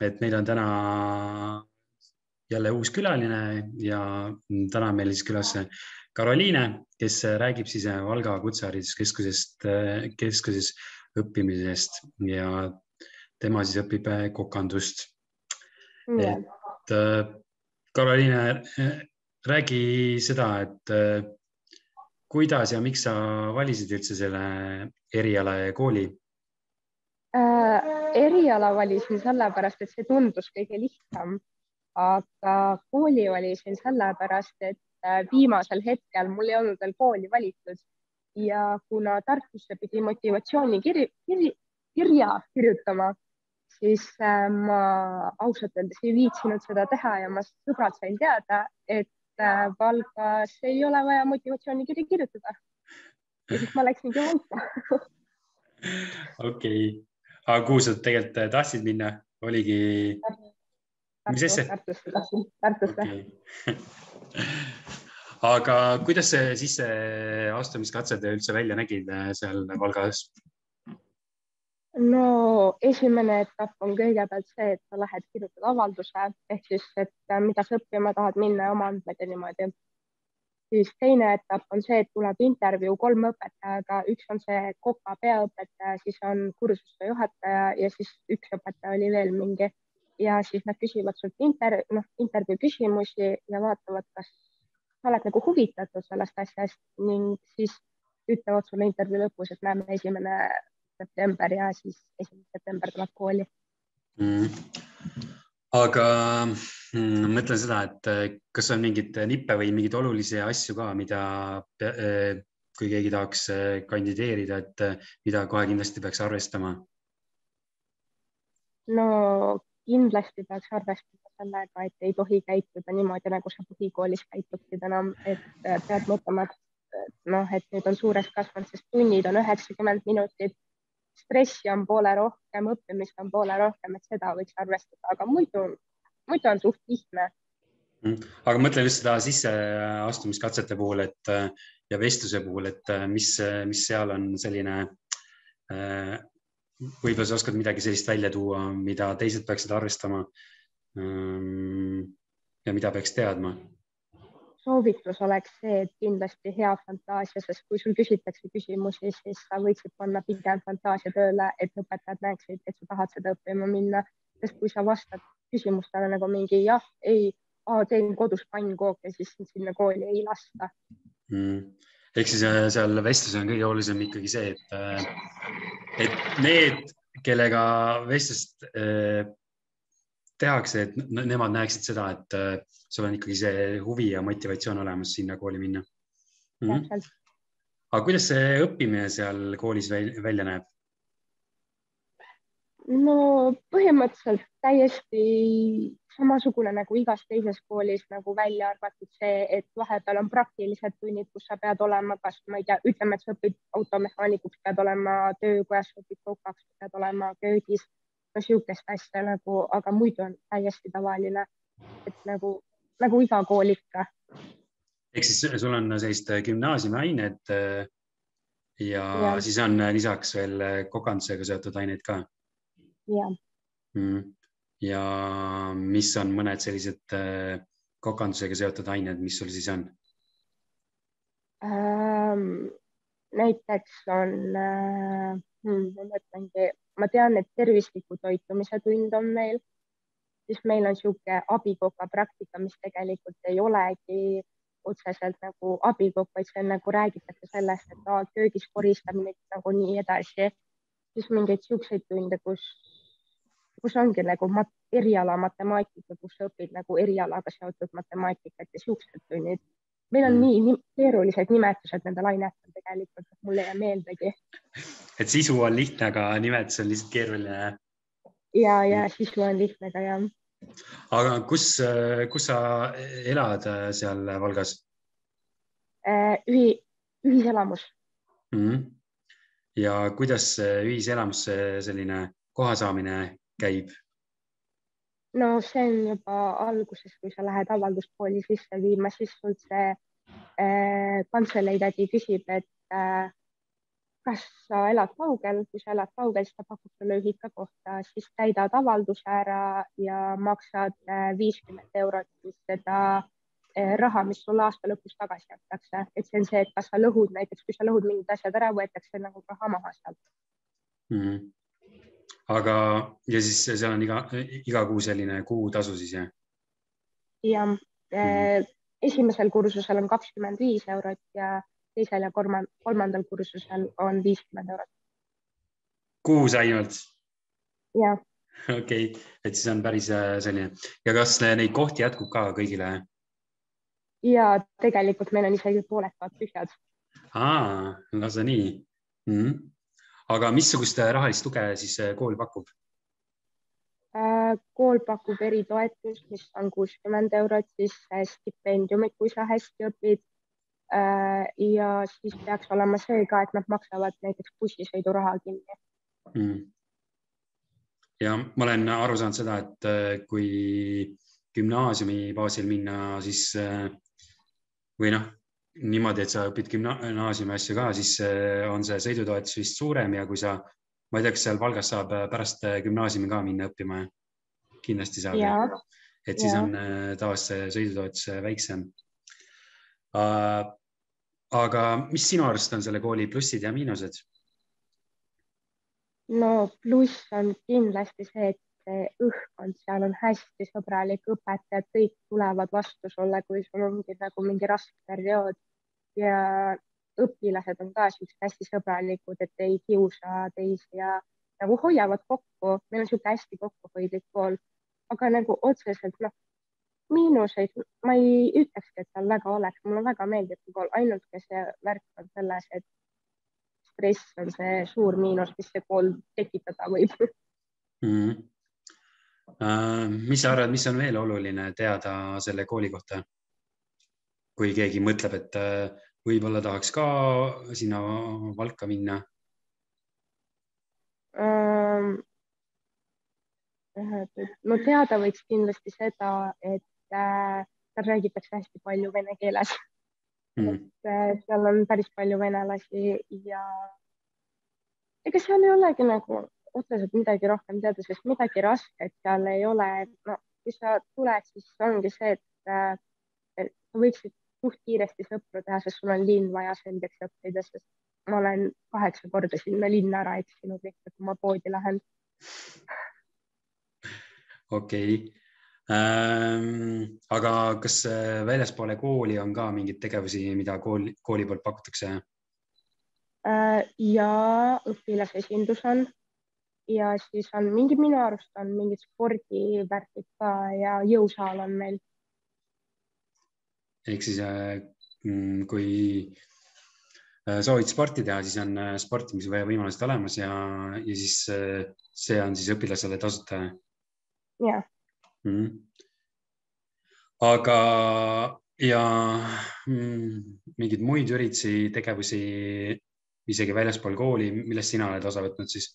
et meil on täna jälle uus külaline ja täna on meil siis külas Karoliine, kes räägib siis Valga Kutsehariduskeskusest, keskuses õppimisest ja tema siis õpib kokandust. et Karoliine, räägi seda, et kuidas ja miks sa valisid üldse selle eriala ja kooli äh,? Eriala valisin sellepärast, et see tundus kõige lihtsam, aga kooli valisin sellepärast, et äh, viimasel hetkel mul ei olnud veel kooli valitud ja kuna Tartusse pidi motivatsioonikirja kir, kirja kirjutama, siis äh, ma ausalt öeldes ei viitsinud seda teha ja ma sõbrad sain teada, et Äh, Valgas ei ole vaja motivatsioonikirja kirjutada. ja siis ma läksingi Valka okei okay., aga kuhu sa tegelikult äh, tahtsid minna, oligi? mis asja? Tartusse Tartusse okay. aga kuidas see sisseastumiskatsed üldse välja nägid äh, seal Valgas? no esimene etapp on kõigepealt see, et sa lähed, kirjutad avalduse ehk siis, et äh, mida sa õppima tahad minna ja oma andmeid ja niimoodi. Siis teine etapp on see, et tuleb intervjuu kolme õpetajaga, üks on see Koka peaõpetaja, siis on kursuste juhataja ja siis üks õpetaja oli veel mingi. Ja siis nad küsivad sult inter, noh, intervjuu küsimusi ja vaatavad, kas sa oled nagu huvitatud sellest asjast ning siis ütlevad sulle intervjuu lõpus, et näeme esimene september ja siis esimene september tuleb kooli. Mm.. aga mm, mõtlen seda, et eh, kas on mingeid nippe või mingeid olulisi asju ka, mida eh, kui keegi tahaks eh, kandideerida, et mida kohe kindlasti peaks arvestama? no kindlasti peaks arvestama sellega, et ei tohi käituda niimoodi, nagu sa põhikoolis käituksid enam, et pead mõtlema, et noh, et nüüd on suureks kasvanud, sest tunnid on üheksakümmend minutit stressi on poole rohkem, õppimist on poole rohkem, et seda võiks arvestada, aga muidu, muidu on suht lihtne. Mm. aga mõtlen just seda sisseastumiskatsete puhul, et ja vestluse puhul, et mis, mis seal on selline võib-olla sa oskad midagi sellist välja tuua, mida teised peaksid arvestama. Ähm, ja mida peaks teadma soovitus oleks see, et kindlasti hea fantaasia, sest kui sul küsitakse küsimusi, siis sa võiksid panna pigem fantaasia tööle, et õpetajad näeksid, et sa tahad seda õppima minna, sest kui sa vastad küsimustele nagu mingi jah, ei, teen kodus pannkooke, siis sinna kooli ei lasta mm ehk siis äh, seal vestluses on kõige olulisem ikkagi see, et, äh, et need, kellega vestlust äh, tehakse, et nemad näeksid seda, et sul on ikkagi see huvi ja motivatsioon olemas sinna kooli minna mm. -hmm. aga kuidas see õppimine seal koolis välja näeb? No põhimõtteliselt täiesti samasugune nagu igas teises koolis nagu välja arvatud see, et vahepeal on praktilised tunnid, kus sa pead olema, kas ma ei tea, ütleme, et sa õpid automehaanikuks, pead olema töökojas, õpid kokaks, pead olema köögis niisugust asja nagu, aga muidu on täiesti tavaline, et nagu, nagu iga kool ikka. ehk siis sul on sellised gümnaasiumiained äh, ja, ja siis on lisaks veel kokandusega seotud ained ka? Jah. Mm.. ja mis on mõned sellised äh, kokandusega seotud ained, mis sul siis on? Ähm,? näiteks on äh,, hmm, ma mõtlengi ma tean, et tervisliku toitumise tund on meil, siis meil on niisugune abikoka praktika, mis tegelikult ei olegi otseselt nagu abikokk, vaid see on nagu räägitakse sellest, et aa, köögis koristamine nagu nii edasi, siis mingeid niisuguseid tunde, kus, kus ongi nagu mat, eriala matemaatika, kus sa õpid nagu erialaga seotud matemaatikat ja niisugused tunnid meil on mm. nii, nii keerulised nimetused nendel ainetel tegelikult, et mul ei jää meeldegi. et sisu on lihtne, aga nimetus on lihtsalt keeruline. ja, ja sisu on lihtne ka jah. aga kus, kus sa elad seal Valgas? Äh, ühi, ühiselamus mm. -hmm. ja kuidas ühiselamusse selline koha saamine käib? no see on juba alguses, kui sa lähed avalduskooli sisse viima, siis sul see äh, kantselei tädi küsib, et äh, kas sa elad kaugel, kui sa elad kaugel, siis ta pakub sulle ühikakohta, siis täidad avalduse ära ja maksad äh, viiskümmend eurot siis seda raha, mis sulle aasta lõpus tagasi antakse, et see on see, et kas sa lõhud näiteks, kui sa lõhud mingid asjad ära, võetakse nagu raha maha sealt mm. -hmm. Aga, ja siis seal on iga, iga kuu selline kuutasu siis jah? jah mm esimesel kursusel on kakskümmend viis eurot ja teisel ja kolmandal kursusel on viiskümmend eurot. kuus ainult? jah. okei okay., et siis on päris äh, selline ja kas neid kohti jätkub ka kõigile? ja tegelikult meil on isegi pooled ka tühjad. aa, lausa nii mm. -hmm. Aga missugust äh, rahalist tuge siis äh, kool pakub? kool pakub eritoetust, mis on kuuskümmend eurot, siis stipendiumid, kui sa hästi õpid. Äh, ja siis peaks olema see ka, et nad maksavad näiteks bussisõiduraha kinni. Mm.. ja ma olen aru saanud seda, et äh, kui gümnaasiumi baasil minna, siis äh, või noh, niimoodi, et sa õpid gümnaasiumi asju ka, siis on see sõidutoetus vist suurem ja kui sa, ma ei tea, kas seal Valgas saab pärast gümnaasiumi ka minna õppima? kindlasti saab. et siis ja. on taas see sõidutoetus väiksem Äh, aga mis sinu arust on selle kooli plussid ja miinused? no pluss on kindlasti see, et see õhkkond seal on hästi sõbralik, õpetajad kõik tulevad vastu sulle, kui sul ongi nagu mingi raske periood ja õpilased on ka siuksed hästi sõbralikud, et ei kiusa teisi ja nagu hoiavad kokku, meil on niisugune hästi kokkuhoidlik kool, aga nagu otseselt noh, miinuseid ma ei ütlekski, et seal väga oleks, mulle väga meeldib kool, ainuke see värk on selles, et stress on see suur miinus, mis see kool tekitada võib mm. -hmm. Uh, mis sa arvad, mis on veel oluline teada selle kooli kohta? kui keegi mõtleb, et uh, võib-olla tahaks ka sinna Valka minna um,? no teada võiks kindlasti seda, et seal räägitakse hästi palju vene keeles mm.. et äh, seal on päris palju venelasi ja ega seal ei olegi nagu otseselt midagi rohkem teada, sest midagi rasket seal ei ole. no kui sa tuled, siis ongi see, et, äh, et sa võiksid suht kiiresti sõpru teha, sest sul on linn vaja selgeks õppida, sest ma olen kaheksa korda sinna linna ära eksinud lihtsalt, kui ma poodi lähen. okei okay ähm,. aga kas äh, väljaspoole kooli on ka mingeid tegevusi, mida kool, kooli poolt pakutakse äh,? ja õpilasesindus on ja siis on mingi, minu arust on mingid spordivärgid ka ja jõusaal on meil. ehk siis äh, mm, kui äh, soovid sporti teha, siis on sportimise võimalused olemas ja, ja siis see on siis õpilasele tasuta. jah mm.. aga, ja mm, mingeid muid üritusi, tegevusi isegi väljaspool kooli, millest sina oled osa võtnud siis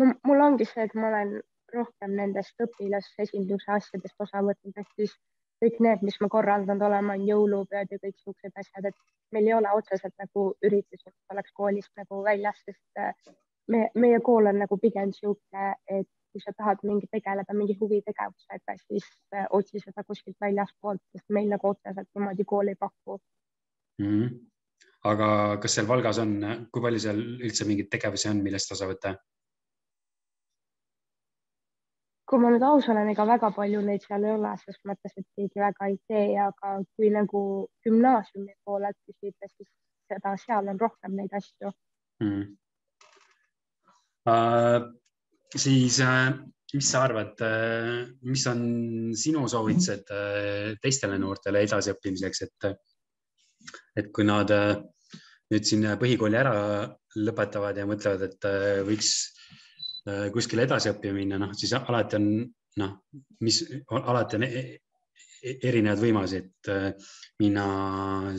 no mul ongi see, et ma olen rohkem nendest õpilasesinduse asjadest osa võtnud, ehk siis kõik need, mis ma korraldanud olen, on jõulupeod ja kõik siuksed asjad, et meil ei ole otseselt nagu üritusi, mis oleks koolist nagu väljas, sest me, meie kool on nagu pigem niisugune, et kui sa tahad mingi tegeleda mingi huvitegevusega, siis äh, otsi seda kuskilt väljaspoolt, sest meil nagu otseselt niimoodi kool ei paku mm. -hmm. aga kas seal Valgas on, kui palju seal üldse mingeid tegevusi on, millest osa võtta? Kui ma nüüd aus olen, ega väga palju neid seal ei ole, ses mõttes, et keegi väga ei tee, aga kui nagu gümnaasiumi poolelt küsida, siis seda, seal on rohkem neid asju. Mm Äh, siis äh, mis sa arvad, äh, mis on sinu soovitused teistele noortele edasiõppimiseks, et, et kui nad nüüd siin põhikooli ära lõpetavad ja mõtlevad, et võiks kuskile edasi õppima minna, noh siis alati on noh, mis alati on e-, e-, erinevad võimalused, et minna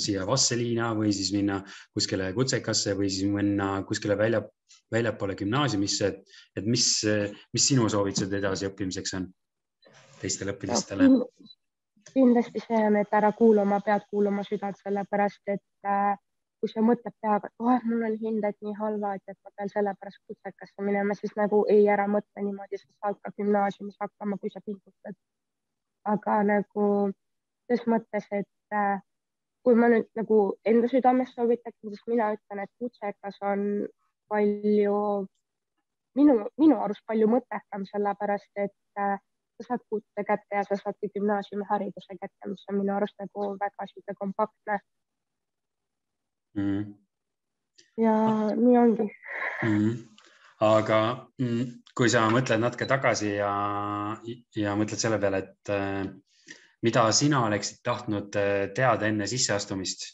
siia Vasseliina või siis minna kuskile kutsekasse või siis minna kuskile välja, väljapoole gümnaasiumisse, et, et mis, mis sinu soovitused edasiõppimiseks on teistele õpilastele? kindlasti see on, et ära kuula oma pead, kuula oma südant, sellepärast et äh, kui sa mõtled peaga, et oh, mul on hinded nii halvad, et ma pean sellepärast kutsekasse minema, siis nagu ei, ära mõtle niimoodi, sa saad ka gümnaasiumis hakkama, kui sa pingutad. aga nagu selles mõttes, et äh, kui ma nüüd nagu enda südames soovitaksin, siis mina ütlen, et kutsekas on palju, minu, minu arust palju mõttekam, sellepärast et äh, sa saad kutse kätte ja sa saad gümnaasiumihariduse kätte, mis on minu arust nagu väga sihuke kompaktne mm.. ja nii ongi. Mm.. aga mm, kui sa mõtled natuke tagasi ja, ja mõtled selle peale, et äh, mida sina oleksid tahtnud äh, teada enne sisseastumist?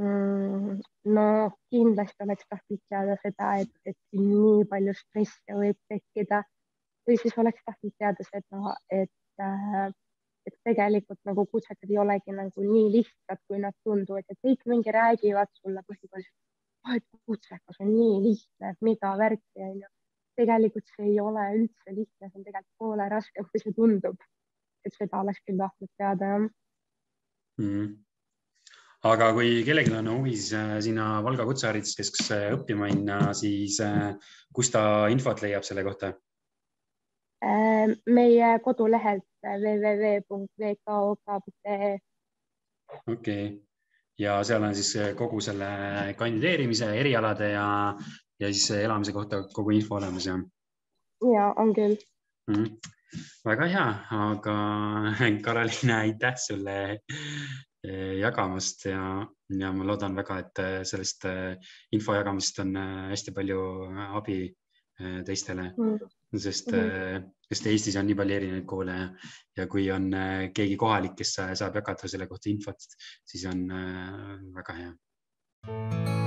Mm,? no kindlasti oleks tahtnud teada seda, et, et nii palju stressi võib tekkida. Või siis oleks tahtnud teada seda, et äh, et tegelikult nagu kutsekad ei olegi nagu nii lihtsad, kui nad tunduvad ja kõik mingi räägivad sulle oh, et kutsekas on nii lihtne, et mida värki onju. tegelikult see ei ole üldse lihtne, see on tegelikult poole raskem, kui see tundub. et seda oleks küll tahtnud teada jah mm.. aga kui kellelgi on huvi äh, sinna Valga Kutsehariduskeskusse õppima minna, siis äh, kus ta infot leiab selle kohta? Äh, meie kodulehelt www.vkok.ee. okei okay., ja seal on siis kogu selle kandideerimise, erialade ja, ja siis elamise kohta kogu info olemas ja? ja on küll mm. -hmm. väga hea, aga Karoliina, aitäh sulle jagamast ja, ja ma loodan väga, et sellest info jagamisest on hästi palju abi teistele. Mm, sest mm, -hmm. sest Eestis on nii palju erinevaid koole ja, ja kui on äh, keegi kohalik, kes saab jagada selle kohta infot, siis on äh, väga hea